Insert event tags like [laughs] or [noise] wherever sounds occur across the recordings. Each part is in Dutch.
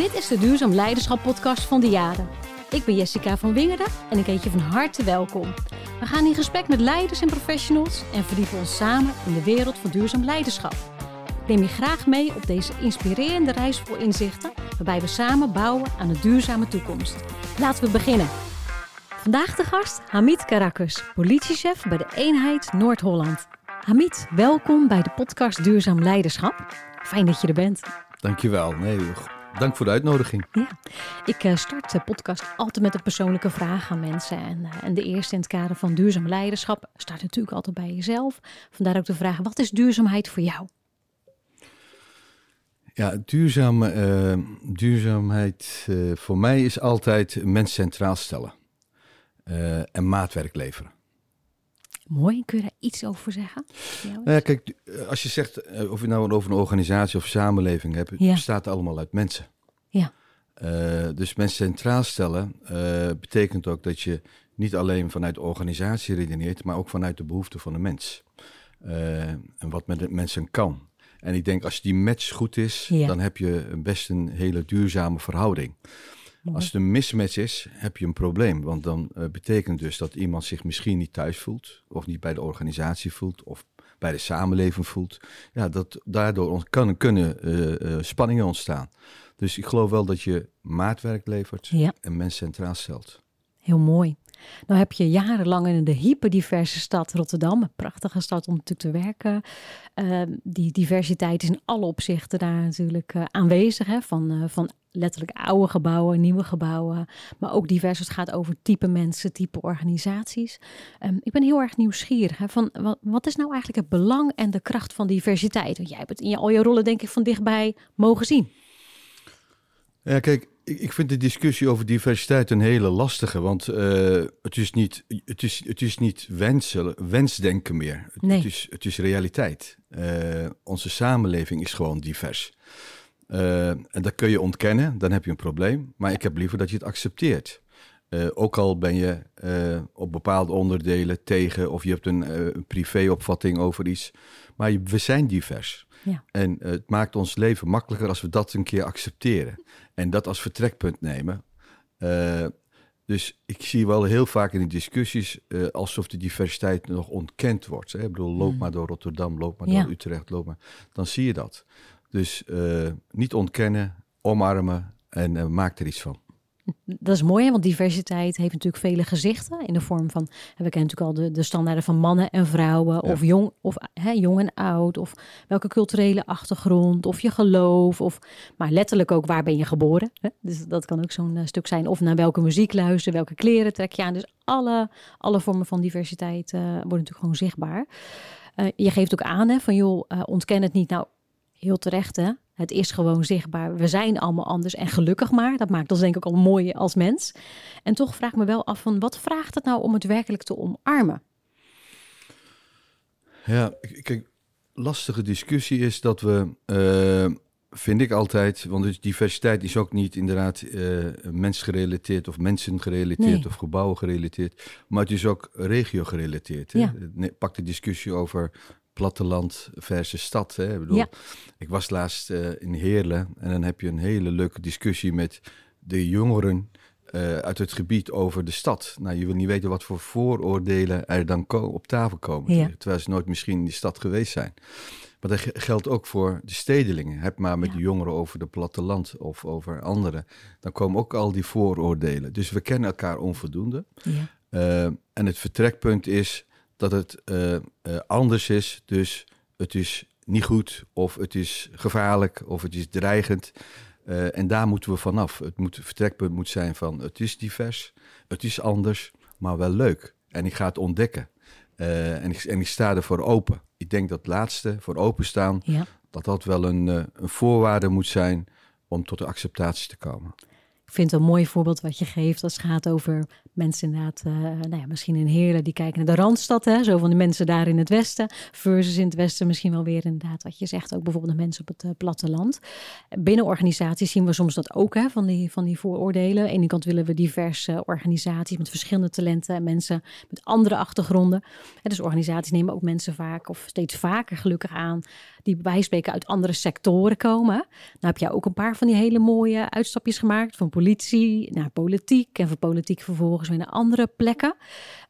Dit is de Duurzaam Leiderschap podcast van de Jaren. Ik ben Jessica van Wingerden en ik heet je van harte welkom. We gaan in gesprek met leiders en professionals en verdiepen ons samen in de wereld van duurzaam leiderschap. Neem je graag mee op deze inspirerende reis vol inzichten, waarbij we samen bouwen aan een duurzame toekomst. Laten we beginnen. Vandaag de gast Hamid Karakus, politiechef bij de eenheid Noord-Holland. Hamid, welkom bij de podcast Duurzaam Leiderschap. Fijn dat je er bent. Dankjewel. Nee, dank voor de uitnodiging. Ja, ik eh, start de podcast altijd met een persoonlijke vraag aan mensen. En, eh, en de eerste in het kader van duurzaam leiderschap start natuurlijk altijd bij jezelf. Vandaar ook de vraag, wat is duurzaamheid voor jou? Ja, duurzaam, uh, duurzaamheid voor mij is altijd mens centraal stellen en maatwerk leveren. Mooi, kun je daar iets over zeggen? Nou ja, kijk, als je zegt, of je nou over een organisatie of samenleving hebt, het bestaat allemaal uit mensen. Ja. Uh, dus mensen centraal stellen uh, betekent ook dat je niet alleen vanuit de organisatie redeneert, maar ook vanuit de behoeften van de mens. Uh, en wat met de mensen kan. En ik denk, als die match goed is, ja. dan heb je best een hele duurzame verhouding. Als het een mismatch is, heb je een probleem. Want dan betekent dus dat iemand zich misschien niet thuis voelt, of niet bij de organisatie voelt, of bij de samenleving voelt. Ja, dat, daardoor kan, kunnen uh, spanningen ontstaan. Dus ik geloof wel dat je maatwerk levert ja. en mensen centraal stelt. Heel mooi. Nou heb je jarenlang in de hyperdiverse stad Rotterdam, een prachtige stad om natuurlijk te werken. Uh, die diversiteit is in alle opzichten daar natuurlijk uh, aanwezig. Hè? Van, uh, van letterlijk oude gebouwen, nieuwe gebouwen. Maar ook divers. Het gaat over type mensen, type organisaties. Um, ik ben heel erg nieuwsgierig. Hè, van wat, wat, is nou eigenlijk het belang en de kracht van diversiteit? Want jij hebt het in al je rollen denk ik van dichtbij mogen zien. Ja, kijk, ik vind de discussie over diversiteit een hele lastige, want uh, het, is niet, het, is, het is niet wensen, wensdenken meer. Het, nee. het, is, het is realiteit. Uh, onze samenleving is gewoon divers. Uh, en dat kun je ontkennen, dan heb je een probleem. Maar ik heb liever dat je het accepteert. ook al ben je op bepaalde onderdelen tegen of je hebt een, een privéopvatting over iets. Maar we zijn divers. Ja. En uh, het maakt ons leven makkelijker als we dat een keer accepteren. En dat als vertrekpunt nemen. Uh, dus ik zie wel heel vaak in de discussies uh, alsof de diversiteit nog ontkend wordt. Hè? Ik bedoel, loop mm. maar door Rotterdam, loop maar ja. door Utrecht, loop maar. Dan zie je dat. Dus niet ontkennen, omarmen en maak er iets van. Dat is mooi, hè? want diversiteit heeft natuurlijk vele gezichten. In de vorm van, we kennen natuurlijk al de, de standaarden van mannen en vrouwen. Ja. Of, jong, of hè, jong en oud. Of welke culturele achtergrond. Of je geloof. Of, maar letterlijk ook, waar ben je geboren? Hè? Dus dat kan ook zo'n uh, stuk zijn. Of naar welke muziek luisteren. Welke kleren trek je aan. Dus alle, alle vormen van diversiteit uh, worden natuurlijk gewoon zichtbaar. Uh, je geeft ook aan, hè, van joh, ontken het niet. Nou, heel terecht hè. Het is gewoon zichtbaar. We zijn allemaal anders en gelukkig maar. Dat maakt ons denk ik al mooi als mens. En toch vraag ik me wel af van wat vraagt het nou om het werkelijk te omarmen? Ja, kijk, lastige discussie is dat we, uh, vind ik altijd, want diversiteit is ook niet inderdaad uh, mensgerelateerd of mensen gerelateerd nee. of gebouwen gerelateerd, maar het is ook regio gerelateerd. Ja. Pak de discussie over platteland versus stad. Hè? Ik, bedoel, ja. ik was laatst uh, in Heerlen en dan heb je een hele leuke discussie met de jongeren uh, uit het gebied over de stad. Nou, je wil niet weten wat voor vooroordelen er dan op tafel komen. Ja. Terwijl ze nooit misschien in die stad geweest zijn. Maar dat geldt ook voor de stedelingen. Heb maar met Ja. de jongeren over de platteland of over anderen. Dan komen ook al die vooroordelen. Dus we kennen elkaar onvoldoende. Ja. Uh, en het vertrekpunt is dat het uh, uh, anders is. Dus het is niet goed, of het is gevaarlijk, of het is dreigend. Uh, en daar moeten we vanaf. Het, moet, het vertrekpunt moet zijn van het is divers, het is anders, maar wel leuk. En ik ga het ontdekken. En, ik, en ik sta ervoor open. Ik denk dat laatste, voor openstaan, Ja. dat dat wel een, een voorwaarde moet zijn om tot de acceptatie te komen. Ik vind het een mooi voorbeeld wat je geeft als het gaat over mensen inderdaad, uh, nou ja, misschien in Heerlen die kijken naar de Randstad, hè, zo van de mensen daar in het westen, versus in het westen misschien wel weer inderdaad wat je zegt, ook bijvoorbeeld de mensen op het uh, platteland. Binnen organisaties zien we soms dat ook, hè, van, die, van die vooroordelen. Aan de ene kant willen we diverse organisaties met verschillende talenten en mensen met andere achtergronden. En dus organisaties nemen ook mensen vaak, of steeds vaker gelukkig aan, die bij spreken uit andere sectoren komen. Nou heb jij ook een paar van die hele mooie uitstapjes gemaakt, van politie naar politiek en van politiek vervolgens weer naar andere plekken.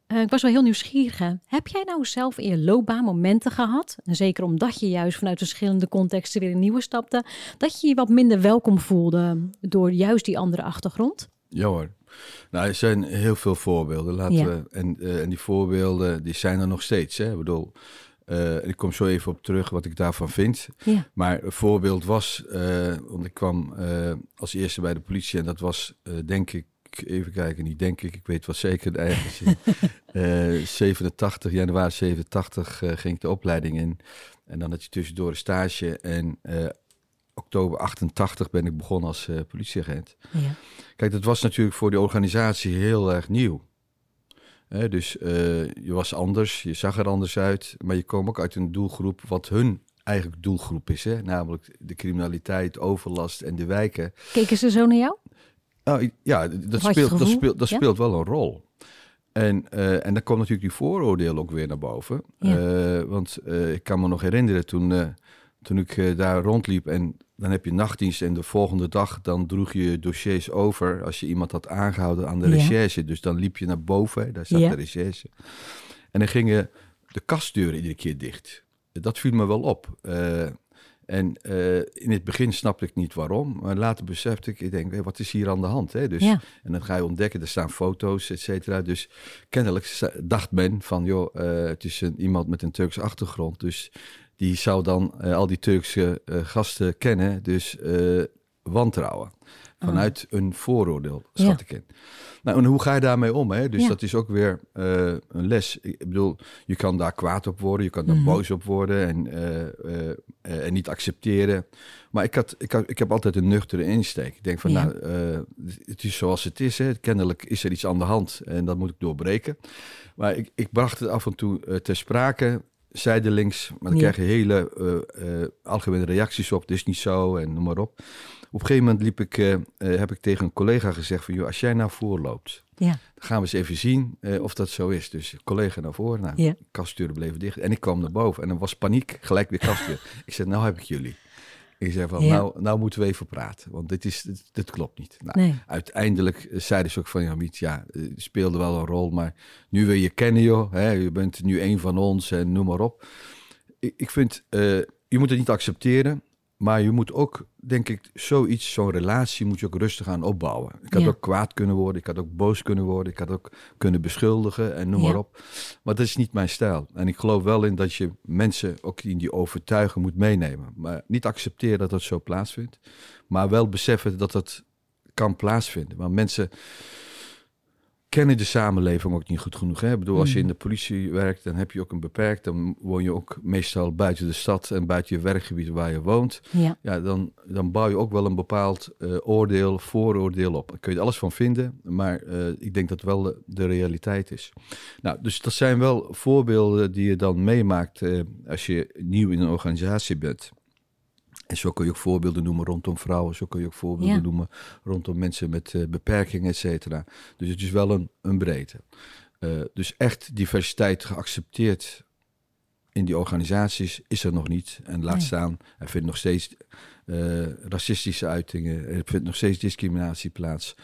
Uh, ik was wel heel nieuwsgierig. Heb jij nou zelf in je loopbaan momenten gehad, en zeker omdat je juist vanuit verschillende contexten weer een nieuwe stapte, dat je je wat minder welkom voelde door juist die andere achtergrond? Ja hoor. Nou, er zijn heel veel voorbeelden. Laten we, en, uh, en die voorbeelden die zijn er nog steeds. Hè? Ik bedoel, uh, ik kom zo even op terug wat ik daarvan vind. Ja. Maar een voorbeeld was, uh, want ik kwam uh, als eerste bij de politie en dat was denk ik, even kijken, niet denk ik, ik weet wel zeker, eigenlijk [laughs] 87, januari 87 ging ik de opleiding in. En dan had je tussendoor een stage en oktober 88 ben ik begonnen als politieagent. Ja. Kijk, dat was natuurlijk voor die organisatie heel erg nieuw dus uh, je was anders, je zag er anders uit, maar je kwam ook uit een doelgroep wat hun eigenlijk doelgroep is. Hè? Namelijk de criminaliteit, overlast en de wijken. Keken ze zo naar jou? Nou, ja, dat, speelt, dat, speelt, dat speelt wel een rol. En, uh, en dan komt natuurlijk die vooroordeel ook weer naar boven. Ja. Uh, want ik kan me nog herinneren toen, toen ik daar rondliep en dan heb je nachtdienst en de volgende dag dan droeg je dossiers over als je iemand had aangehouden aan de Ja. recherche. Dus dan liep je naar boven, daar zat Ja. de recherche. En dan gingen de kastdeuren iedere keer dicht. Dat viel me wel op. Eh, en eh, in het begin snapte ik niet waarom, maar later besefte ik, ik denk, wat is hier aan de hand? Hè? Dus, Ja. En dan ga je ontdekken, er staan foto's, et cetera. Dus kennelijk dacht men van, joh, eh, het is een, iemand met een Turkse achtergrond. Dus die zou dan eh, al die Turkse eh, gasten kennen, dus eh, wantrouwen. Vanuit een vooroordeel, schat. Ja. ik in. Nou, en hoe ga je daarmee om? Hè? Dus Ja. dat is ook weer een les. Ik bedoel, je kan daar kwaad op worden, je kan daar Mhm. boos op worden en, en niet accepteren. Maar ik, had, ik, had, ik heb altijd een nuchtere insteek. Ik denk van, Ja. nou, het is zoals het is. Hè. Kennelijk is er iets aan de hand en dat moet ik doorbreken. Maar ik, ik bracht het af en toe ter sprake, zijdelings. Maar dan Ja. krijg je hele eh, eh, algemene reacties op. Dit is niet zo en noem maar op. Op een gegeven moment liep ik, eh, heb ik tegen een collega gezegd van... Joh, als jij nou voorloopt, Ja. dan gaan we eens even zien of dat zo is. Dus collega naar voren, nou, Ja. bleven dicht. En ik kwam naar boven en dan was paniek, gelijk weer kastdeur. [laughs] ik zei, nou heb ik jullie. Ik zei van, Ja. nou, nou moeten we even praten, want dit, is, dit, dit klopt niet. Nou, Nee. Uiteindelijk eh, zeiden ze ook van, ja, Miet, ja, eh, speelde wel een rol, maar nu wil je kennen, joh. Hè, je bent nu een van ons en noem maar op. Ik, ik vind, eh, je moet het niet accepteren, maar je moet ook, denk ik, zoiets, zo'n relatie moet je ook rustig aan opbouwen. Ik had Ja. ook kwaad kunnen worden, ik had ook boos kunnen worden, ik had ook kunnen beschuldigen en noem Ja. maar op. Maar dat is niet mijn stijl. En ik geloof wel in dat je mensen ook in die overtuiging moet meenemen. Maar niet accepteren dat dat zo plaatsvindt, maar wel beseffen dat dat kan plaatsvinden. Want mensen kennen de samenleving ook niet goed genoeg. Hè? Ik bedoel, als je Mhm. in de politie werkt, dan heb je ook een beperkt. Dan woon je ook meestal buiten de stad en buiten je werkgebied waar je woont. Ja. Ja, dan, dan bouw je ook wel een bepaald eh, oordeel, vooroordeel op. Daar kun je er alles van vinden, maar eh, ik denk dat wel de, de realiteit is. Nou, dus dat zijn wel voorbeelden die je dan meemaakt eh, als je nieuw in een organisatie bent. En zo kun je ook voorbeelden noemen rondom vrouwen, zo kun je ook voorbeelden Ja. noemen rondom mensen met eh, beperkingen, et cetera. Dus het is wel een, een breedte. Eh, dus echt diversiteit geaccepteerd in die organisaties is er nog niet. En laat Nee. staan, er vindt nog steeds eh, racistische uitingen, er vindt nog steeds discriminatie plaats.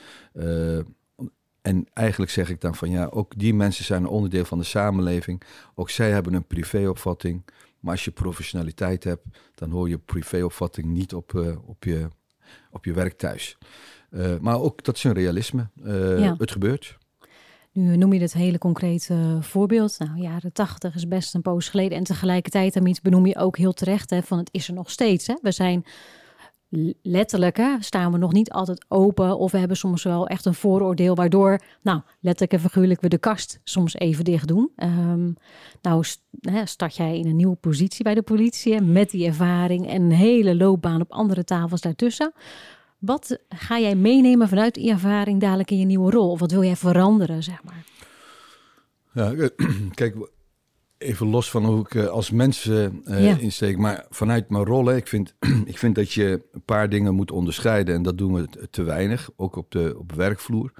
En eigenlijk zeg ik dan van ja, ook die mensen zijn een onderdeel van de samenleving. Ook zij hebben een privéopvatting. Maar als je professionaliteit hebt, dan hoor je privéopvatting niet op, eh, op, je, op je werk thuis. Eh, maar ook dat is een realisme. Eh, Ja. Het gebeurt. Nu noem je dit hele concrete voorbeeld. Nou, jaren tachtig is best een poos geleden. En tegelijkertijd, Amit, benoem je ook heel terecht hè, van het is er nog steeds. Hè. We zijn letterlijk, staan we nog niet altijd open. Of we hebben soms wel echt een vooroordeel waardoor, nou, letterlijk en figuurlijk, we de kast soms even dicht doen. Ehm, nou, hè, start jij in een nieuwe positie bij de politie met die ervaring en een hele loopbaan op andere tafels daartussen. Wat ga jij meenemen vanuit die ervaring dadelijk in je nieuwe rol? Of wat wil jij veranderen, zeg maar? Ja, [clears throat] kijk, even los van hoe ik eh, als mens uh, ja. insteek, maar vanuit mijn rol, hè, ik, vind, [clears throat] ik vind dat je een paar dingen moet onderscheiden en dat doen we te weinig, ook op de op werkvloer.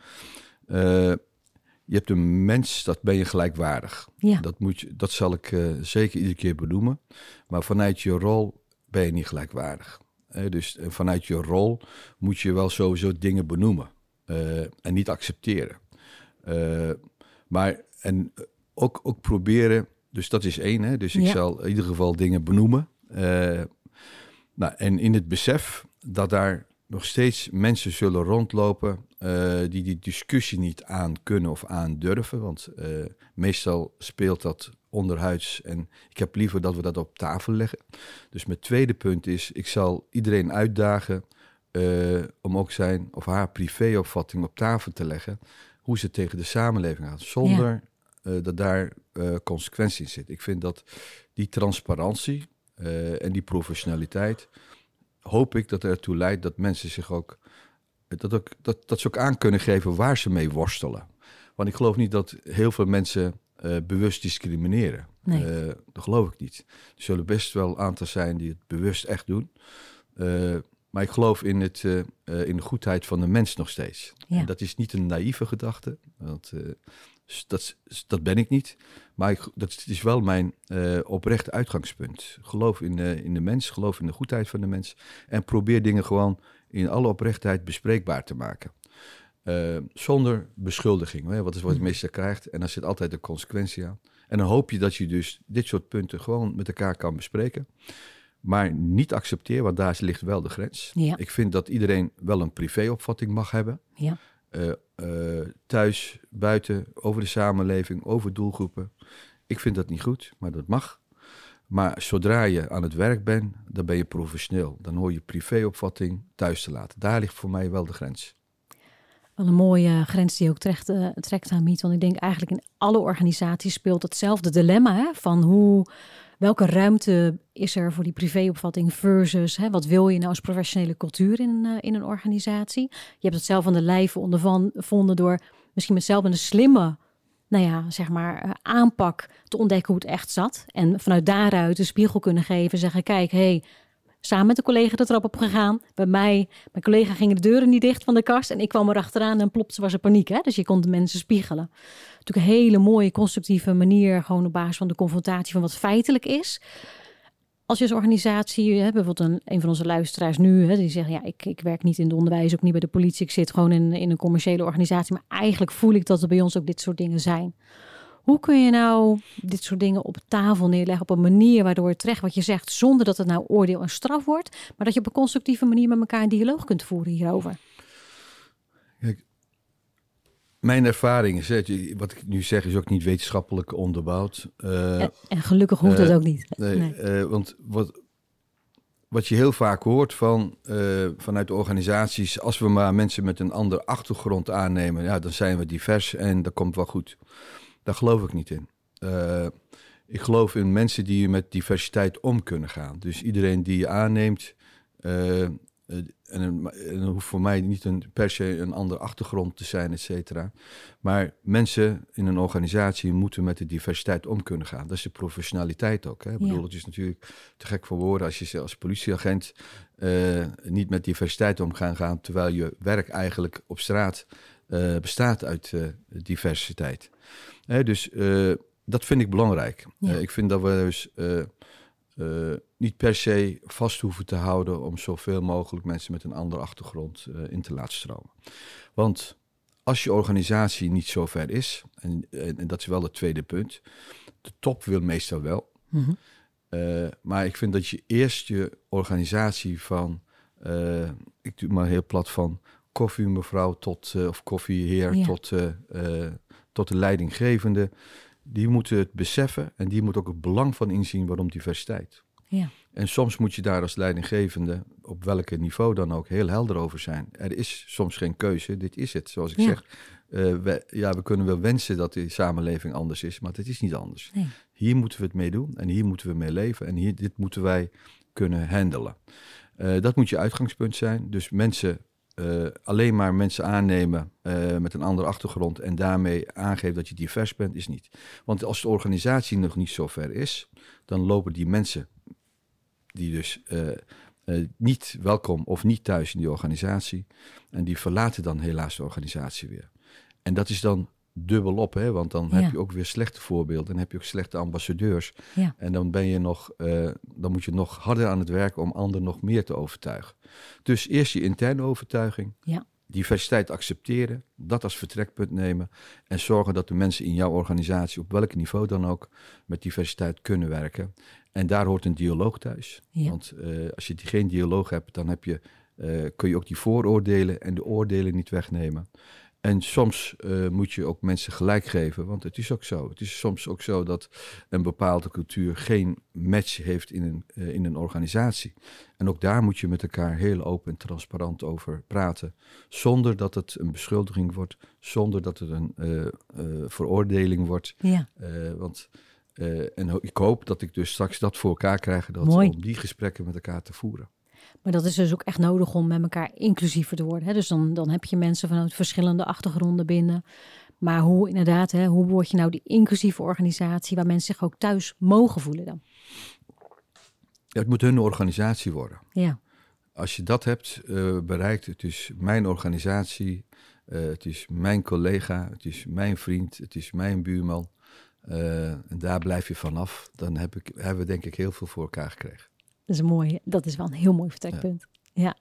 je hebt een mens, dat ben je gelijkwaardig. Ja. Dat, moet je, dat zal ik zeker iedere keer benoemen. Maar vanuit je rol ben je niet gelijkwaardig. dus vanuit je rol moet je wel sowieso dingen benoemen en niet accepteren. maar en ook, ook proberen dus dat is één. Hè? Dus ik zal in ieder geval dingen benoemen. Uh, nou, en in het besef dat daar nog steeds mensen zullen rondlopen uh, die die discussie niet aan kunnen of aan durven. Want uh, meestal speelt dat onderhuids en ik heb liever dat we dat op tafel leggen. Dus mijn tweede punt is, ik zal iedereen uitdagen om ook zijn of haar privéopvatting op tafel te leggen. Hoe ze tegen de samenleving gaat. Zonder dat daar uh, consequentie in zit. Ik vind dat die transparantie uh, en die professionaliteit, hoop ik dat ertoe leidt dat mensen zich ook, dat, ook dat, dat ze ook aan kunnen geven waar ze mee worstelen. Want ik geloof niet dat heel veel mensen bewust discrimineren. Nee. dat geloof ik niet. Er zullen best wel een aantal zijn die het bewust echt doen. maar ik geloof in, het, in de goedheid van de mens nog steeds. Ja. En dat is niet een naïeve gedachte. Want dat, dat ben ik niet. Maar ik, dat is wel mijn uh, oprechte uitgangspunt. Geloof in, uh, in de mens, geloof in de goedheid van de mens. En probeer dingen gewoon in alle oprechtheid bespreekbaar te maken. Uh, zonder beschuldiging. Hè? Wat is wat je meestal krijgt. En daar zit altijd een consequentie aan. En dan hoop je dat je dus dit soort punten gewoon met elkaar kan bespreken. Maar niet accepteer, want daar ligt wel de grens. Ja. Ik vind dat iedereen wel een privéopvatting mag hebben. Ja. Uh, uh, thuis, buiten, over de samenleving, over doelgroepen. Ik vind dat niet goed, maar dat mag. Maar zodra je aan het werk bent, dan ben je professioneel. Dan hoor je privéopvatting thuis te laten. Daar ligt voor mij wel de grens. Wel een mooie grens die ook trekt, uh, trekt aan Miet. Want ik denk eigenlijk in alle organisaties speelt hetzelfde dilemma. Van hoe welke ruimte is er voor die privéopvatting versus hè, wat wil je nou als professionele cultuur in, uh, in een organisatie? Je hebt het zelf aan de lijve ondervonden door misschien met zelf een slimme nou ja, zeg maar, uh, aanpak te ontdekken hoe het echt zat. En vanuit daaruit de spiegel kunnen geven. Zeggen, kijk, hey, samen met de collega de trap op gegaan. Bij mij, mijn collega gingen de deuren niet dicht van de kast. En ik kwam erachteraan en plopte was er paniek. Hè? Dus je kon de mensen spiegelen. Natuurlijk een hele mooie, constructieve manier. Gewoon op basis van de confrontatie van wat feitelijk is. Als je als organisatie, bijvoorbeeld een, een van onze luisteraars nu, hè, die zegt, ja, ik, ik werk niet in het onderwijs, ook niet bij de politie, ik zit gewoon in, in een commerciële organisatie, maar eigenlijk voel ik dat er bij ons ook dit soort dingen zijn. Hoe kun je nou dit soort dingen op tafel neerleggen op een manier waardoor het terecht wat je zegt, zonder dat het nou oordeel en straf wordt, maar dat je op een constructieve manier met elkaar een dialoog kunt voeren hierover? Kijk, mijn ervaring is, hè, wat ik nu zeg, is ook niet wetenschappelijk onderbouwd. Uh, en, en, gelukkig hoeft uh, dat ook niet. Nee, nee. Uh, want wat, wat je heel vaak hoort van, vanuit de organisaties, als we maar mensen met een andere achtergrond aannemen, ja, dan zijn we divers en dat komt wel goed. Daar geloof ik niet in. Uh, ik geloof in mensen die met diversiteit om kunnen gaan. Dus iedereen die je aanneemt, uh, en, en hoeft voor mij niet een, per se een andere achtergrond te zijn, et cetera. Maar mensen in een organisatie moeten met de diversiteit om kunnen gaan. Dat is de professionaliteit ook. Hè? Ik bedoel, ja. het is natuurlijk te gek voor woorden als je als politieagent uh, niet met diversiteit om kan gaan, terwijl je werk eigenlijk op straat uh, bestaat uit diversiteit. Hè, dus uh, dat vind ik belangrijk. Ja. ik vind dat we dus niet per se vast hoeven te houden om zoveel mogelijk mensen met een andere achtergrond in te laten stromen. Want als je organisatie niet zo ver is, en, en, en, dat is wel het tweede punt, de top wil meestal wel. Mm -hmm. maar ik vind dat je eerst je organisatie van, ik doe maar heel plat van koffiemevrouw tot, uh, of koffieheer ja. tot, uh, uh, tot de leidinggevende. Die moeten het beseffen en die moet ook het belang van inzien waarom diversiteit. Ja. En soms moet je daar als leidinggevende, op welke niveau dan ook, heel helder over zijn. Er is soms geen keuze, dit is het. Zoals ik ja. zeg, we, ja, we kunnen wel wensen dat de samenleving anders is, maar het is niet anders. Nee. Hier moeten we het mee doen en hier moeten we mee leven en hier, dit moeten wij kunnen handelen. Uh, dat moet je uitgangspunt zijn. Dus mensen eh, alleen maar mensen aannemen eh, met een andere achtergrond en daarmee aangeven dat je divers bent, is niet. Want als de organisatie nog niet zo ver is, dan lopen die mensen die dus uh, niet welkom of niet thuis in die organisatie. En die verlaten dan helaas de organisatie weer. En dat is dan dubbel op, hè? want dan heb je ook weer slechte voorbeelden. Dan heb je ook slechte ambassadeurs. Ja. En dan, ben je nog, uh, dan moet je nog harder aan het werken om anderen nog meer te overtuigen. Dus eerst je interne overtuiging. Ja. Diversiteit accepteren, dat als vertrekpunt nemen en zorgen dat de mensen in jouw organisatie, op welk niveau dan ook, met diversiteit kunnen werken. En daar hoort een dialoog thuis. Want uh, als je die, geen dialoog hebt, dan heb je, uh, kun je ook die vooroordelen en de oordelen niet wegnemen. En soms uh, moet je ook mensen gelijk geven, want het is ook zo. Het is soms ook zo dat een bepaalde cultuur geen match heeft in een, uh, in een organisatie. En ook daar moet je met elkaar heel open en transparant over praten. Zonder dat het een beschuldiging wordt, zonder dat het een uh, veroordeling wordt. Ja. want en ik hoop dat ik dus straks dat voor elkaar krijg, dat, Mooi. om die gesprekken met elkaar te voeren. Maar dat is dus ook echt nodig om met elkaar inclusiever te worden. Hè? Dus dan, dan heb je mensen vanuit verschillende achtergronden binnen. Maar hoe inderdaad, hè, hoe word je nou die inclusieve organisatie waar mensen zich ook thuis mogen voelen dan? Ja, het moet hun organisatie worden. Ja. Als je dat hebt uh, bereikt, het is mijn organisatie, uh, het is mijn collega, het is mijn vriend, het is mijn buurman. Uh, en daar blijf je vanaf. Dan heb ik, hebben we denk ik heel veel voor elkaar gekregen. Dat is mooi. Dat is wel een heel mooi vertrekpunt. Ja.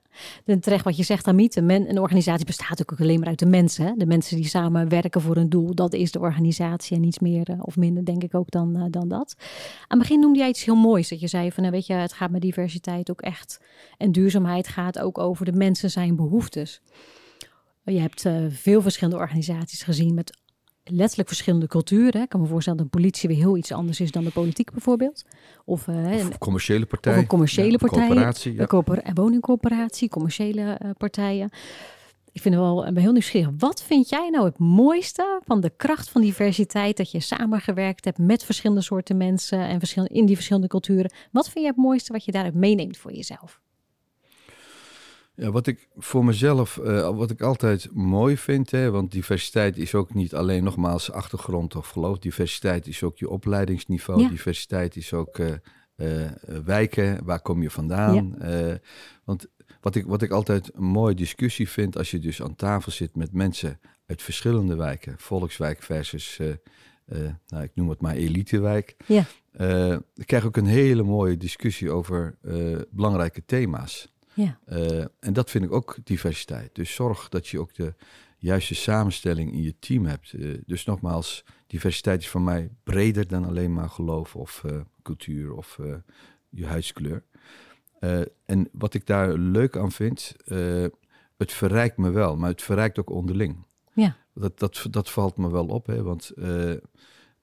ja. terecht wat je zegt, Amit. Een, men, een organisatie bestaat ook alleen maar uit de mensen. Hè? De mensen die samen werken voor een doel. Dat is de organisatie en niets meer uh, of minder, denk ik ook, dan, uh, dan dat. Aan het begin noemde jij iets heel moois. Dat je zei van, nou, weet je, het gaat met diversiteit ook echt. En duurzaamheid gaat ook over de mensen zijn behoeftes. Je hebt uh, veel verschillende organisaties gezien met letterlijk verschillende culturen. Ik kan me voorstellen dat de politie weer heel iets anders is dan de politiek bijvoorbeeld. Of, uh, of een commerciële partij. Of een commerciële ja, partij. Coöperatie, ja. Een corpora woningcorporatie, commerciële uh, partijen. Ik vind het wel ben heel nieuwsgierig. Wat vind jij nou het mooiste van de kracht van diversiteit? Dat je samengewerkt hebt met verschillende soorten mensen en verschillende, in die verschillende culturen. Wat vind jij het mooiste wat je daaruit meeneemt voor jezelf? Ja, wat ik voor mezelf, uh, wat ik altijd mooi vind, hè, want diversiteit is ook niet alleen nogmaals achtergrond of geloof. Diversiteit is ook je opleidingsniveau. Ja. Diversiteit is ook uh, uh, wijken, waar kom je vandaan? Ja. want wat ik, wat ik altijd een mooie discussie vind, als je dus aan tafel zit met mensen uit verschillende wijken, volkswijk versus, nou, ik noem het maar elitewijk. Ja. ik krijg ook een hele mooie discussie over belangrijke thema's. Ja. Uh, en dat vind ik ook diversiteit. Dus zorg dat je ook de juiste samenstelling in je team hebt. Uh, dus nogmaals, diversiteit is voor mij breder dan alleen maar geloof of uh, cultuur of je huidskleur. en wat ik daar leuk aan vind, het verrijkt me wel, maar het verrijkt ook onderling. Ja. Dat, dat, dat valt me wel op, hè? want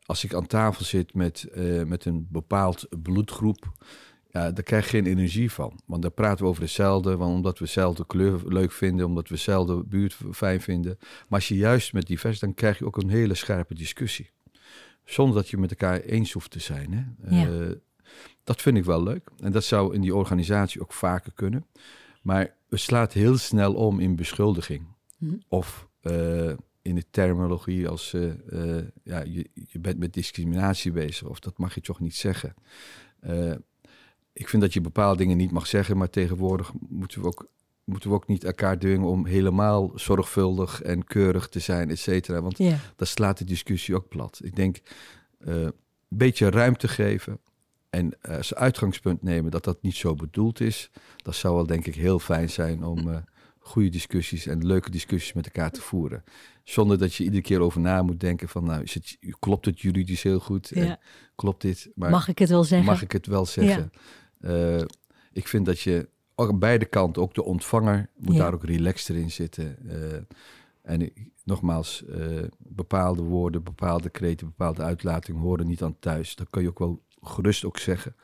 als ik aan tafel zit met, met een bepaald bloedgroep, ja, daar krijg je geen energie van. Want daar praten we over hetzelfde, want omdat we dezelfde kleur leuk vinden, omdat we dezelfde buurt fijn vinden. Maar als je juist met divers, dan krijg je ook een hele scherpe discussie. Zonder dat je met elkaar eens hoeft te zijn. Hè? Ja. Uh, dat vind ik wel leuk. En dat zou in die organisatie ook vaker kunnen. Maar het slaat heel snel om in beschuldiging. Hm. Of uh, in de terminologie als uh, ja, je, je bent met discriminatie bezig. Of dat mag je toch niet zeggen ik vind dat je bepaalde dingen niet mag zeggen, maar tegenwoordig moeten we ook, moeten we ook niet elkaar dwingen om helemaal zorgvuldig en keurig te zijn, et cetera. Want dat slaat de discussie ook plat. Ik denk uh, een beetje ruimte geven en uh, als uitgangspunt nemen dat dat niet zo bedoeld is. Dat zou wel denk ik heel fijn zijn om uh, goede discussies en leuke discussies met elkaar te voeren. Zonder dat je iedere keer over na moet denken van, nou, is het, klopt het juridisch heel goed? Ja. En klopt dit? Maar mag ik het wel zeggen? Mag ik het wel zeggen? Ja. Uh, ik vind dat je aan beide kanten, ook de ontvanger, moet Ja. daar ook relaxed in zitten. Uh, en ik, nogmaals, uh, bepaalde woorden, bepaalde kreten, bepaalde uitlatingen horen niet aan thuis. Dat kan je ook wel gerust ook zeggen.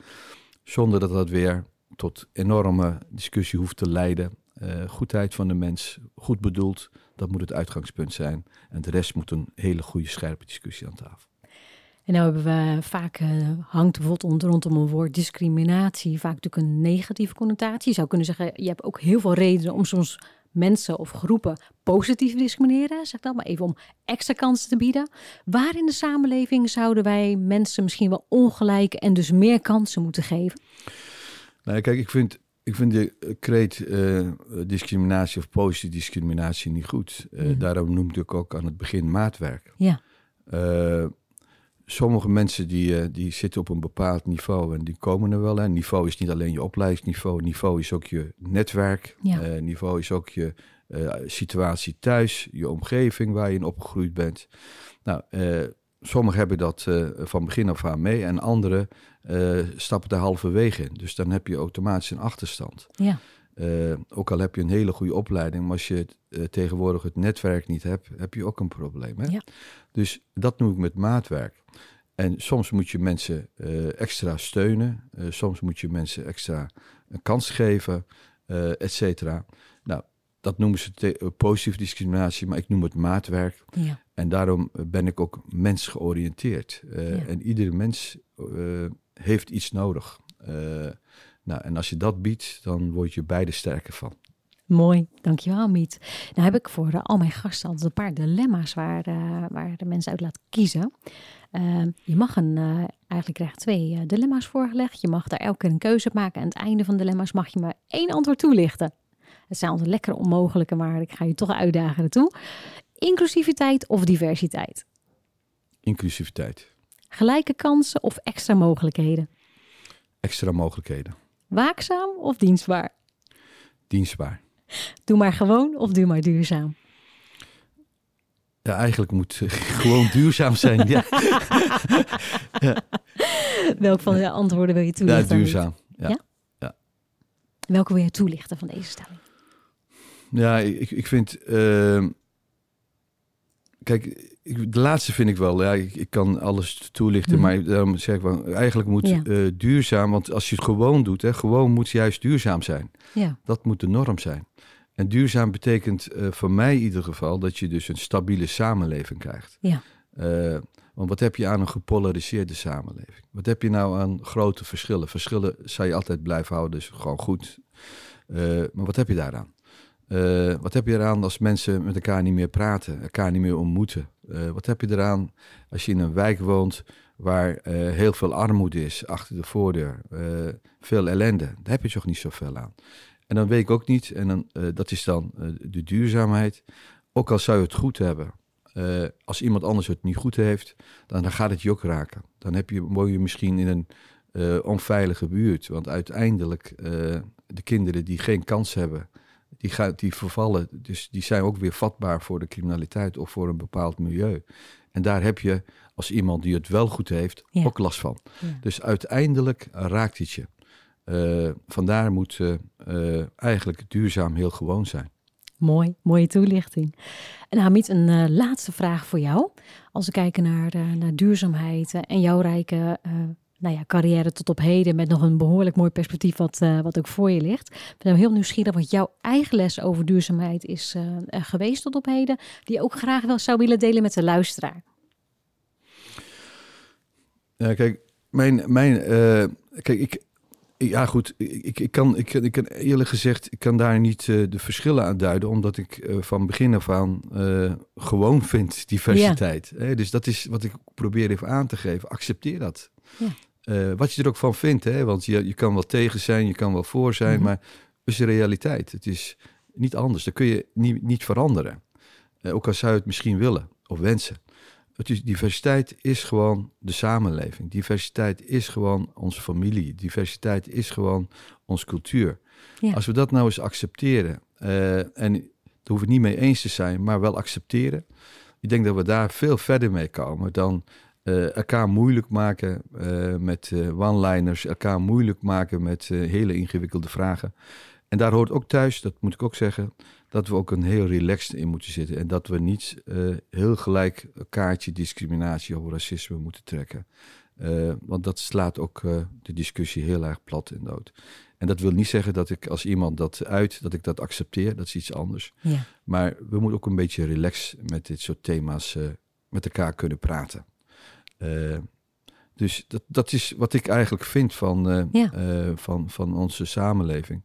Zonder dat dat weer tot enorme discussie hoeft te leiden. Uh, goedheid van de mens, goed bedoeld, dat moet het uitgangspunt zijn. En de rest moet een hele goede, scherpe discussie aan tafel. En nou hebben we vaak, uh, hangt bijvoorbeeld rondom een woord discriminatie, vaak natuurlijk een negatieve connotatie. Je zou kunnen zeggen, je hebt ook heel veel redenen om soms mensen of groepen positief discrimineren, zeg dat maar even om extra kansen te bieden. Waar in de samenleving zouden wij mensen misschien wel ongelijk en dus meer kansen moeten geven? Nou, kijk, ik vind, ik vind de kreet uh, discriminatie of positieve discriminatie niet goed. Uh, Daarom noemde ik ook aan het begin maatwerk. Ja. Uh, sommige mensen die, die zitten op een bepaald niveau en die komen er wel. Hè. Niveau is niet alleen je opleidingsniveau, niveau is ook je netwerk. Ja. niveau is ook je situatie thuis, je omgeving waar je in opgegroeid bent. Nou, sommigen hebben dat van begin af aan mee en anderen stappen daar halverwege in. Dus dan heb je automatisch een achterstand. Ja. Uh, ook al heb je een hele goede opleiding, maar als je uh, tegenwoordig het netwerk niet hebt, heb je ook een probleem. Hè? Ja. Dus dat noem ik met maatwerk. En soms moet je mensen extra steunen, soms moet je mensen extra een kans geven, et cetera. Nou, dat noemen ze positieve discriminatie, maar ik noem het maatwerk. Ja. En daarom ben ik ook mensgeoriënteerd. Ja. En iedere mens heeft iets nodig. Nou, en als je dat biedt, dan word je beide sterker van. Mooi, dankjewel Miet. Nou heb ik voor uh, al mijn gasten altijd een paar dilemma's waar, uh, waar de mensen uit laten kiezen. je mag een, eigenlijk krijg je twee dilemma's voorgelegd. Je mag daar elke keer een keuze maken. En aan het einde van de dilemma's mag je maar één antwoord toelichten. Het zijn altijd lekker onmogelijke, maar ik ga je toch uitdagen ertoe. Inclusiviteit of diversiteit? Inclusiviteit. Gelijke kansen of extra mogelijkheden? Extra mogelijkheden. Waakzaam of dienstbaar? Dienstbaar. Doe maar gewoon of doe maar duurzaam? Ja, eigenlijk moet [laughs] gewoon duurzaam zijn. ja. ja. [laughs] Welk van de antwoorden wil je toelichten? Ja, duurzaam. Ja. ja? ja. Welke wil je toelichten van deze stelling? Ja, ik, ik vind... Uh, kijk, ik, de laatste vind ik wel. Ja, ik, ik kan alles toelichten, Mhm. maar daarom zeg ik wel, eigenlijk moet Ja. eh, duurzaam, want als je het gewoon doet, hè, gewoon moet juist duurzaam zijn. Ja, Dat moet de norm zijn. En duurzaam betekent eh, voor mij in ieder geval dat je dus een stabiele samenleving krijgt. Ja. Eh, want wat heb je aan een gepolariseerde samenleving? Wat heb je nou aan grote verschillen? Verschillen zou je altijd blijven houden, dus gewoon goed. Maar wat heb je daaraan? Wat heb je eraan als mensen met elkaar niet meer praten, elkaar niet meer ontmoeten? Eh, wat heb je eraan als je in een wijk woont waar eh, heel veel armoede is achter de voordeur, eh, veel ellende? Daar heb je toch niet zoveel aan. En dan weet ik ook niet, en dan, dat is dan de duurzaamheid. Ook al zou je het goed hebben, als iemand anders het niet goed heeft, dan, dan gaat het je ook raken. Dan heb je, je misschien in een onveilige buurt. Want uiteindelijk, de kinderen die geen kans hebben, die, gaan, die vervallen. Dus die zijn ook weer vatbaar voor de criminaliteit of voor een bepaald milieu. En daar heb je, als iemand die het wel goed heeft, Ja. ook last van. Ja. Dus uiteindelijk raakt het je. Eh, vandaar moet eh, eh, eigenlijk duurzaam heel gewoon zijn. mooi, mooie toelichting. En Hamid, een laatste vraag voor jou. Als we kijken naar, naar duurzaamheid en jouw rijke nou ja, carrière tot op heden met nog een behoorlijk mooi perspectief wat, eh, wat ook voor je ligt. Ik ben heel nieuwsgierig wat jouw eigen les over duurzaamheid is eh, geweest tot op heden, die je ook graag wel zou willen delen met de luisteraar. Ja, kijk, mijn, mijn eh, kijk, ik, ja goed, ik, ik, kan, ik, ik kan eerlijk gezegd, ik kan daar niet de verschillen aan duiden, omdat ik van begin af aan gewoon vind diversiteit. Hè? Dus dat is wat ik probeer even aan te geven. Accepteer dat. Ja. Eh, wat je er ook van vindt, hè? want je, je kan wel tegen zijn, je kan wel voor zijn, Mhm. maar het is de realiteit. Het is niet anders. Dat kun je niet, niet veranderen. Eh, ook al zou je het misschien willen of wensen. Het is, diversiteit is gewoon de samenleving. Diversiteit is gewoon onze familie. Diversiteit is gewoon onze cultuur. Ja. Als we dat nou eens accepteren, eh, en daar hoeven we niet mee eens te zijn, maar wel accepteren. Ik denk dat we daar veel verder mee komen dan eh, elkaar moeilijk maken eh, met eh, one-liners, elkaar moeilijk maken met hele ingewikkelde vragen. En daar hoort ook thuis, dat moet ik ook zeggen, dat we ook een heel relaxed in moeten zitten. En dat we niet heel gelijk een kaartje discriminatie of racisme moeten trekken. Want dat slaat ook de discussie heel erg plat en dood. En dat wil niet zeggen dat ik als iemand dat uit, dat ik dat accepteer. Dat is iets anders. Ja, Maar we moeten ook een beetje relaxed met dit soort thema's met elkaar kunnen praten. Eh, dus dat, dat is wat ik eigenlijk vind van, eh, Ja. eh, van, van onze samenleving.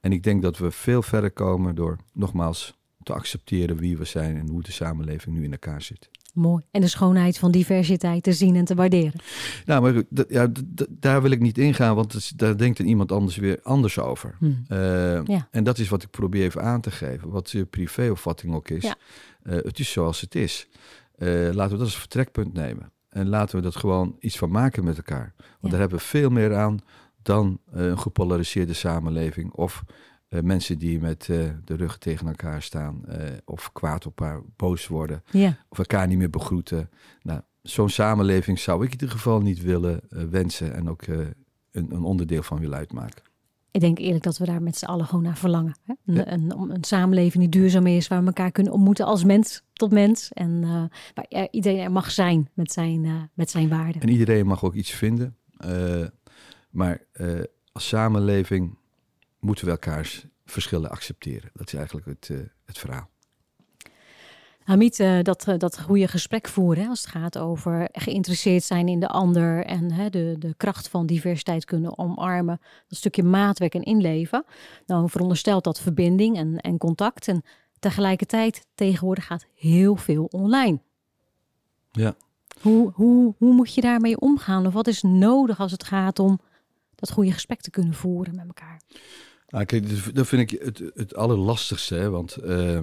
En ik denk dat we veel verder komen door nogmaals te accepteren wie we zijn en hoe de samenleving nu in elkaar zit. Mooi. En de schoonheid van diversiteit te zien en te waarderen. Nou, maar ja, daar wil ik niet ingaan, want daar denkt een iemand anders weer anders over. Hmm. Uh, ja. En dat is wat ik probeer even aan te geven. Wat je privéopvatting ook is. Ja. Uh, het is zoals het is. Uh, laten we dat als vertrekpunt nemen. En laten we dat gewoon iets van maken met elkaar. Want daar hebben we veel meer aan dan een gepolariseerde samenleving of uh, mensen die met uh, de rug tegen elkaar staan of kwaad op elkaar boos worden ja. of elkaar niet meer begroeten. Nou, zo'n samenleving zou ik in ieder geval niet willen wensen en ook een, een, onderdeel van willen uitmaken. Ik denk eerlijk dat we daar met z'n allen gewoon naar verlangen. Hè? Een, ja. een, een, samenleving die duurzaam is, waar we elkaar kunnen ontmoeten als mens tot mens. En waar iedereen er mag zijn met zijn, met zijn waarden. En iedereen mag ook iets vinden. maar als samenleving moeten we elkaars verschillen accepteren. Dat is eigenlijk het, het verhaal. Hamid, uh, dat, uh, dat goede gesprek voeren als het gaat over geïnteresseerd zijn in de ander en hè, de, de kracht van diversiteit kunnen omarmen. Dat stukje maatwerk en inleven. Nou, veronderstelt dat verbinding en, en contact. En tegelijkertijd, tegenwoordig gaat heel veel online. Ja. Hoe, hoe, hoe moet je daarmee omgaan? Of wat is nodig als het gaat om dat goede gesprek te kunnen voeren met elkaar? Nou, kijk, dat vind ik het, het allerlastigste. Hè? Want uh,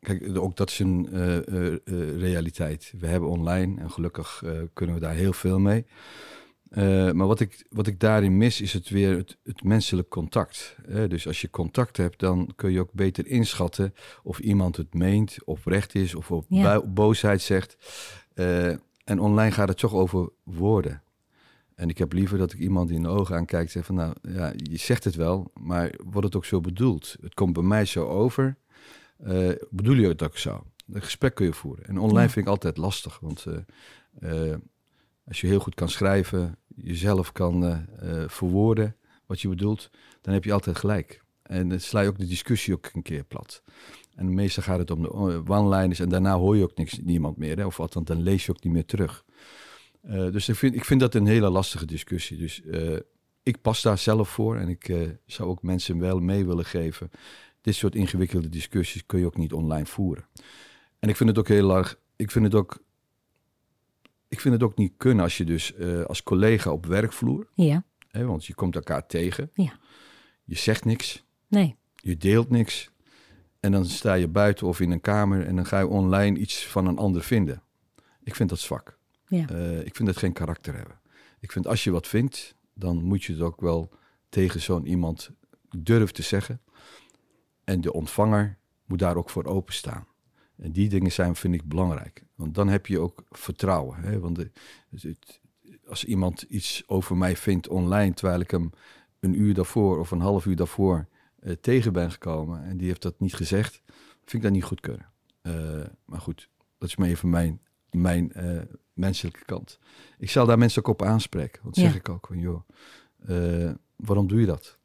kijk, ook dat is een uh, uh, realiteit. We hebben online en gelukkig kunnen we daar heel veel mee. maar wat ik, wat ik daarin mis, is het weer het, het menselijk contact. Dus als je contact hebt, dan kun je ook beter inschatten of iemand het meent, oprecht is of op ja. boosheid zegt. en online gaat het toch over woorden. En ik heb liever dat ik iemand in de ogen aankijk en zeg van nou ja, je zegt het wel, maar wordt het ook zo bedoeld? Het komt bij mij zo over. Uh, bedoel je het ook zo? Een gesprek kun je voeren. En online vind ik altijd lastig, want uh, uh, als je heel goed kan schrijven, jezelf kan verwoorden wat je bedoelt, dan heb je altijd gelijk. En dan sla je ook de discussie ook een keer plat. En meestal gaat het om de one-liners en daarna hoor je ook niks, niemand meer. Hè? Of wat, dan lees je ook niet meer terug. Uh, dus ik vind, ik vind dat een hele lastige discussie. Dus uh, ik pas daar zelf voor en ik uh, zou ook mensen wel mee willen geven. Dit soort ingewikkelde discussies kun je ook niet online voeren. En ik vind het ook heel erg. Ik vind het ook. Ik vind het ook niet kunnen als je dus als collega op werkvloer. Ja. Hè, want je komt elkaar tegen. Ja. Je zegt niks. Nee. Je deelt niks. En dan sta je buiten of in een kamer en dan ga je online iets van een ander vinden. Ik vind dat zwak. Ja. Uh, ik vind het geen karakter hebben. Ik vind als je wat vindt, dan moet je het ook wel tegen zo'n iemand durven te zeggen. En de ontvanger moet daar ook voor openstaan. En die dingen zijn, vind ik, belangrijk. Want dan heb je ook vertrouwen. Hè? Want de, het, als iemand iets over mij vindt online, terwijl ik hem een uur daarvoor of een half uur daarvoor uh, tegen ben gekomen en die heeft dat niet gezegd, vind ik dat niet goed kunnen. Uh, maar goed, dat is maar even mijn, mijn menselijke kant. Ik zal daar mensen ook op aanspreken. Want zeg ik ook van, joh, waarom doe je dat?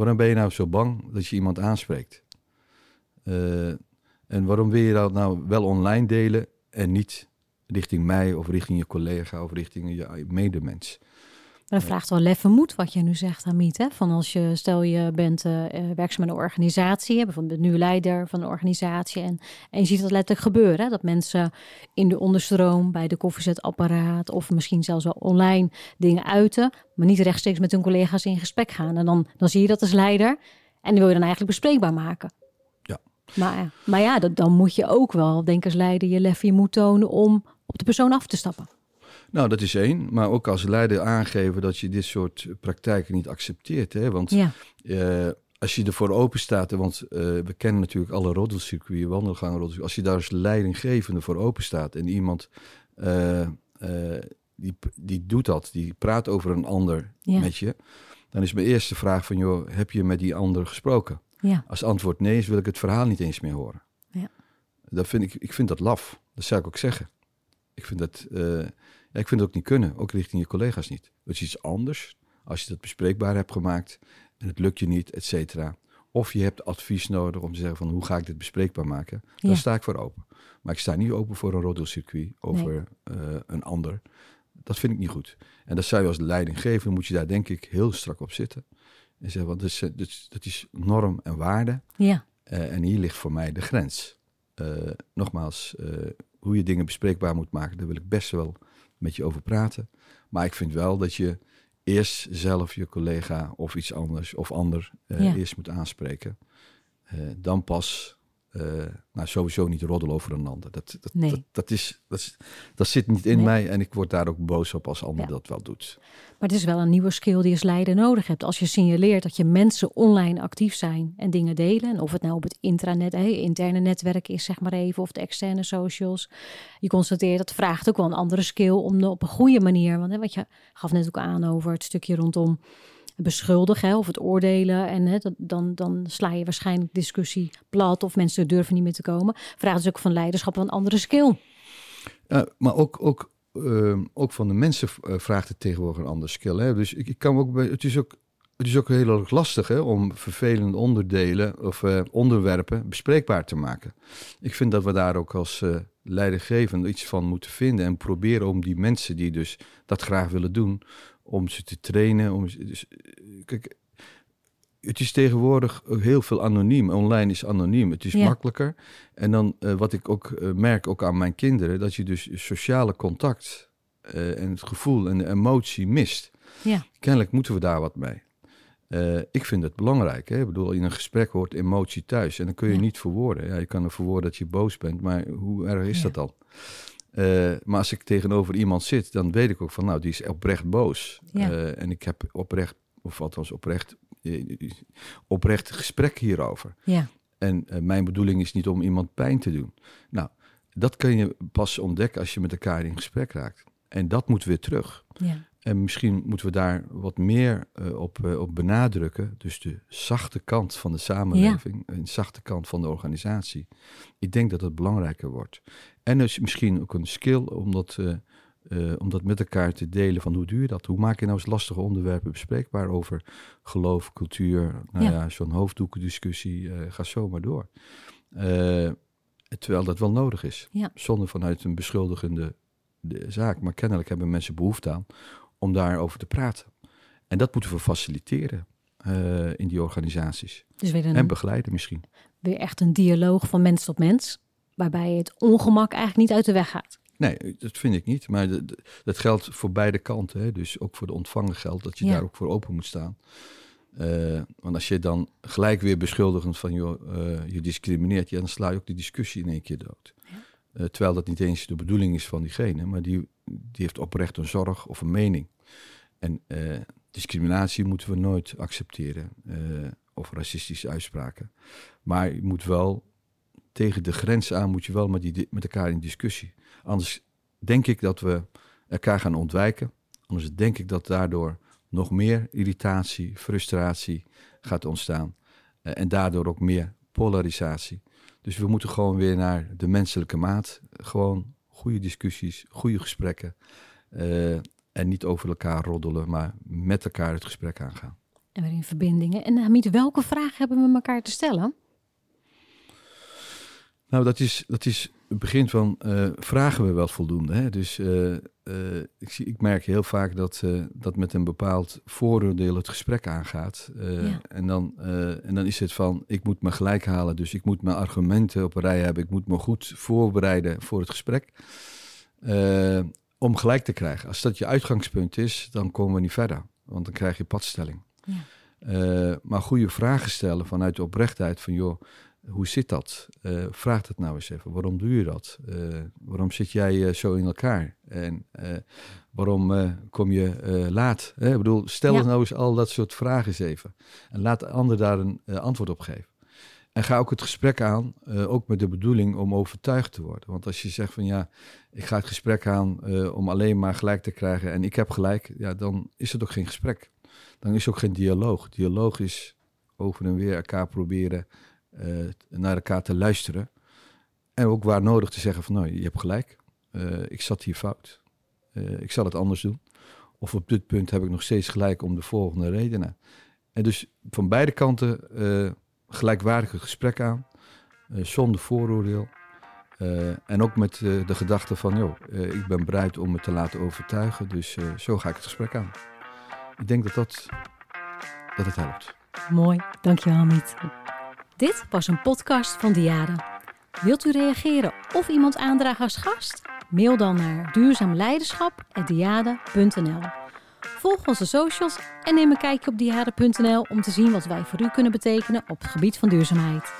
Waarom ben je nou zo bang dat je iemand aanspreekt? Uh, en waarom wil je dat nou wel online delen en niet richting mij of richting je collega of richting je medemens? Maar dat vraagt wel lef en moed wat je nu zegt, Hamid. Hè? Van als je, stel je bent uh, werkzaam in een organisatie, bijvoorbeeld nu leider van een organisatie. En, en je ziet dat letterlijk gebeuren. Hè? Dat mensen in de onderstroom, bij de koffiezetapparaat of misschien zelfs wel online dingen uiten. Maar niet rechtstreeks met hun collega's in gesprek gaan. En dan, dan zie je dat als leider. En die wil je dan eigenlijk bespreekbaar maken. Ja. Maar, maar ja, dat, dan moet je ook wel, denk als leider, je lef je moet tonen om op de persoon af te stappen. Nou, dat is één. Maar ook als leider aangeven dat je dit soort praktijken niet accepteert. Hè? Want ja. uh, als je ervoor open staat, want uh, we kennen natuurlijk alle roddelcircuits, wandelgangen, Als je daar als leidinggevende voor open staat en iemand uh, die, die doet dat, die praat over een ander ja. met je, dan is mijn eerste vraag van, joh, heb je met die ander gesproken? Ja. Als antwoord nee is, wil ik het verhaal niet eens meer horen. Ja. Dat vind ik, ik vind dat laf. Dat zou ik ook zeggen. Ik vind dat, ja, ik vind het ook niet kunnen, ook richting je collega's niet. Het is iets anders als je dat bespreekbaar hebt gemaakt en het lukt je niet, et cetera. Of je hebt advies nodig om te zeggen van hoe ga ik dit bespreekbaar maken. Dan sta ik voor open. Maar ik sta niet open voor een roddelcircuit over nee. uh, een ander. Dat vind ik niet goed. En dat zou je als leidinggever, moet je daar denk ik heel strak op zitten. En zeg, want dat is, dat is, dat is norm en waarde. Ja. Uh, en hier ligt voor mij de grens. Uh, nogmaals, hoe je dingen bespreekbaar moet maken, daar wil ik best wel met je over praten. Maar ik vind wel dat je eerst zelf je collega of iets anders of ander ja. eerst moet aanspreken. dan pas uh, nou, sowieso niet roddelen over een ander. Dat, dat, nee. dat, dat, is, dat, is, dat zit niet in nee. mij en ik word daar ook boos op als ander ja. dat wel doet. Maar het is wel een nieuwe skill die je als leider nodig hebt. Als je signaleert dat je mensen online actief zijn en dingen delen. En of het nou op het intranet, interne netwerk is, zeg maar even, of de externe socials. Je constateert dat vraagt ook wel een andere skill om op een goede manier. Want hè, wat je gaf net ook aan over het stukje rondom beschuldigen of het oordelen. En hè, dan, dan sla je waarschijnlijk discussie plat of mensen durven niet meer te komen. Vraagt dus ook van leiderschap een andere skill. Uh, maar ook, ook, uh, ook van de mensen uh, vraagt het tegenwoordig een andere skill. Hè? Dus ik, ik kan ook het is ook. Het is ook heel erg lastig hè, om vervelende onderdelen of onderwerpen bespreekbaar te maken. Ik vind dat we daar ook als uh, leidinggevende iets van moeten vinden en proberen om die mensen die dus dat graag willen doen, om ze te trainen. Om, dus, kijk, het is tegenwoordig heel veel anoniem. Online is anoniem. Het is ja. makkelijker. En dan uh, wat ik ook uh, merk, ook aan mijn kinderen, dat je dus sociale contact uh, en het gevoel en de emotie mist. Ja. Kennelijk moeten we daar wat mee. ik vind het belangrijk. Hè? Ik bedoel, in een gesprek hoort emotie thuis. En dan kun je ja. niet verwoorden. Ja, je kan er verwoorden dat je boos bent, maar hoe erg is dat dan? Uh, maar als ik tegenover iemand zit, dan weet ik ook van, nou, die is oprecht boos. Ja. Uh, en ik heb oprecht, of althans oprecht, uh, oprecht gesprek hierover. Ja. En mijn bedoeling is niet om iemand pijn te doen. Nou, dat kun je pas ontdekken als je met elkaar in gesprek raakt. En dat moet weer terug. Ja. En misschien moeten we daar wat meer op, op benadrukken. Dus de zachte kant van de samenleving en de zachte kant van de organisatie. Ik denk dat het belangrijker wordt. En dus misschien ook een skill om dat, uh, uh, om dat met elkaar te delen van hoe doe je dat? Hoe maak je nou eens lastige onderwerpen bespreekbaar over geloof, cultuur, nou ja, ja zo'n hoofddoekendiscussie, ga zo maar door. terwijl dat wel nodig is, ja. zonder vanuit een beschuldigende de zaak. Maar kennelijk hebben mensen behoefte aan om daarover te praten. En dat moeten we faciliteren in die organisaties. Dus weer een, en begeleiden misschien. Weer echt een dialoog van mens tot mens waarbij het ongemak eigenlijk niet uit de weg gaat. Nee, dat vind ik niet. Maar de, dat geldt voor beide kanten. Hè? Dus ook voor de ontvanger geldt dat je Ja. daar ook voor open moet staan. Eh, want als je dan gelijk weer beschuldigend van joh, eh, je discrimineert, ja, dan sla je ook die discussie in één keer dood. Eh, terwijl dat niet eens de bedoeling is van diegene, maar die, die heeft oprecht een zorg of een mening. En eh, discriminatie moeten we nooit accepteren, eh, of racistische uitspraken. Maar je moet wel tegen de grens aan, moet je wel met, die, met elkaar in discussie. Anders denk ik dat we elkaar gaan ontwijken. Anders denk ik dat daardoor nog meer irritatie, frustratie gaat ontstaan. En daardoor ook meer polarisatie. Dus we moeten gewoon weer naar de menselijke maat. Gewoon goede discussies, goede gesprekken. Uh, en niet over elkaar roddelen, maar met elkaar het gesprek aangaan. En weer in verbindingen. En Hamid, welke vragen hebben we elkaar te stellen? Nou, dat is, dat is het begin van uh, vragen we wel voldoende. Hè? Dus uh, uh, ik, zie, ik merk heel vaak dat, dat met een bepaald vooroordeel het gesprek aangaat. Ja. en, dan, en dan is het van, ik moet me gelijk halen, dus ik moet mijn argumenten op een rij hebben. Ik moet me goed voorbereiden voor het gesprek. om gelijk te krijgen. Als dat je uitgangspunt is, dan komen we niet verder. Want dan krijg je padstelling. Ja. maar goede vragen stellen vanuit de oprechtheid van, joh, hoe zit dat? Uh, vraag het nou eens even. Waarom doe je dat? Uh, waarom zit jij uh, zo in elkaar? En waarom kom je laat? Ik bedoel, stel ja. nou eens al dat soort vragen eens even. En laat de ander daar een antwoord op geven. En ga ook het gesprek aan, ook met de bedoeling om overtuigd te worden. Want als je zegt van ja, ik ga het gesprek aan om alleen maar gelijk te krijgen en ik heb gelijk, ja, dan is het ook geen gesprek. Dan is het ook geen dialoog. Dialoog is over en weer elkaar proberen naar elkaar te luisteren. En ook waar nodig te zeggen van nou, je hebt gelijk. Uh, ik zat hier fout. Uh, ik zal het anders doen. Of op dit punt heb ik nog steeds gelijk om de volgende redenen. En dus van beide kanten gelijkwaardige gesprek aan. zonder vooroordeel. en ook met de gedachte van, joh, ik ben bereid om me te laten overtuigen. Dus zo ga ik het gesprek aan. Ik denk dat dat dat het helpt. Mooi, dankjewel Miet. Dit was een podcast van Diade. Wilt u reageren of iemand aandragen als gast? Mail dan naar duurzaamleiderschap.diade.nl Volg onze socials en neem een kijkje op diade.nl om te zien wat wij voor u kunnen betekenen op het gebied van duurzaamheid.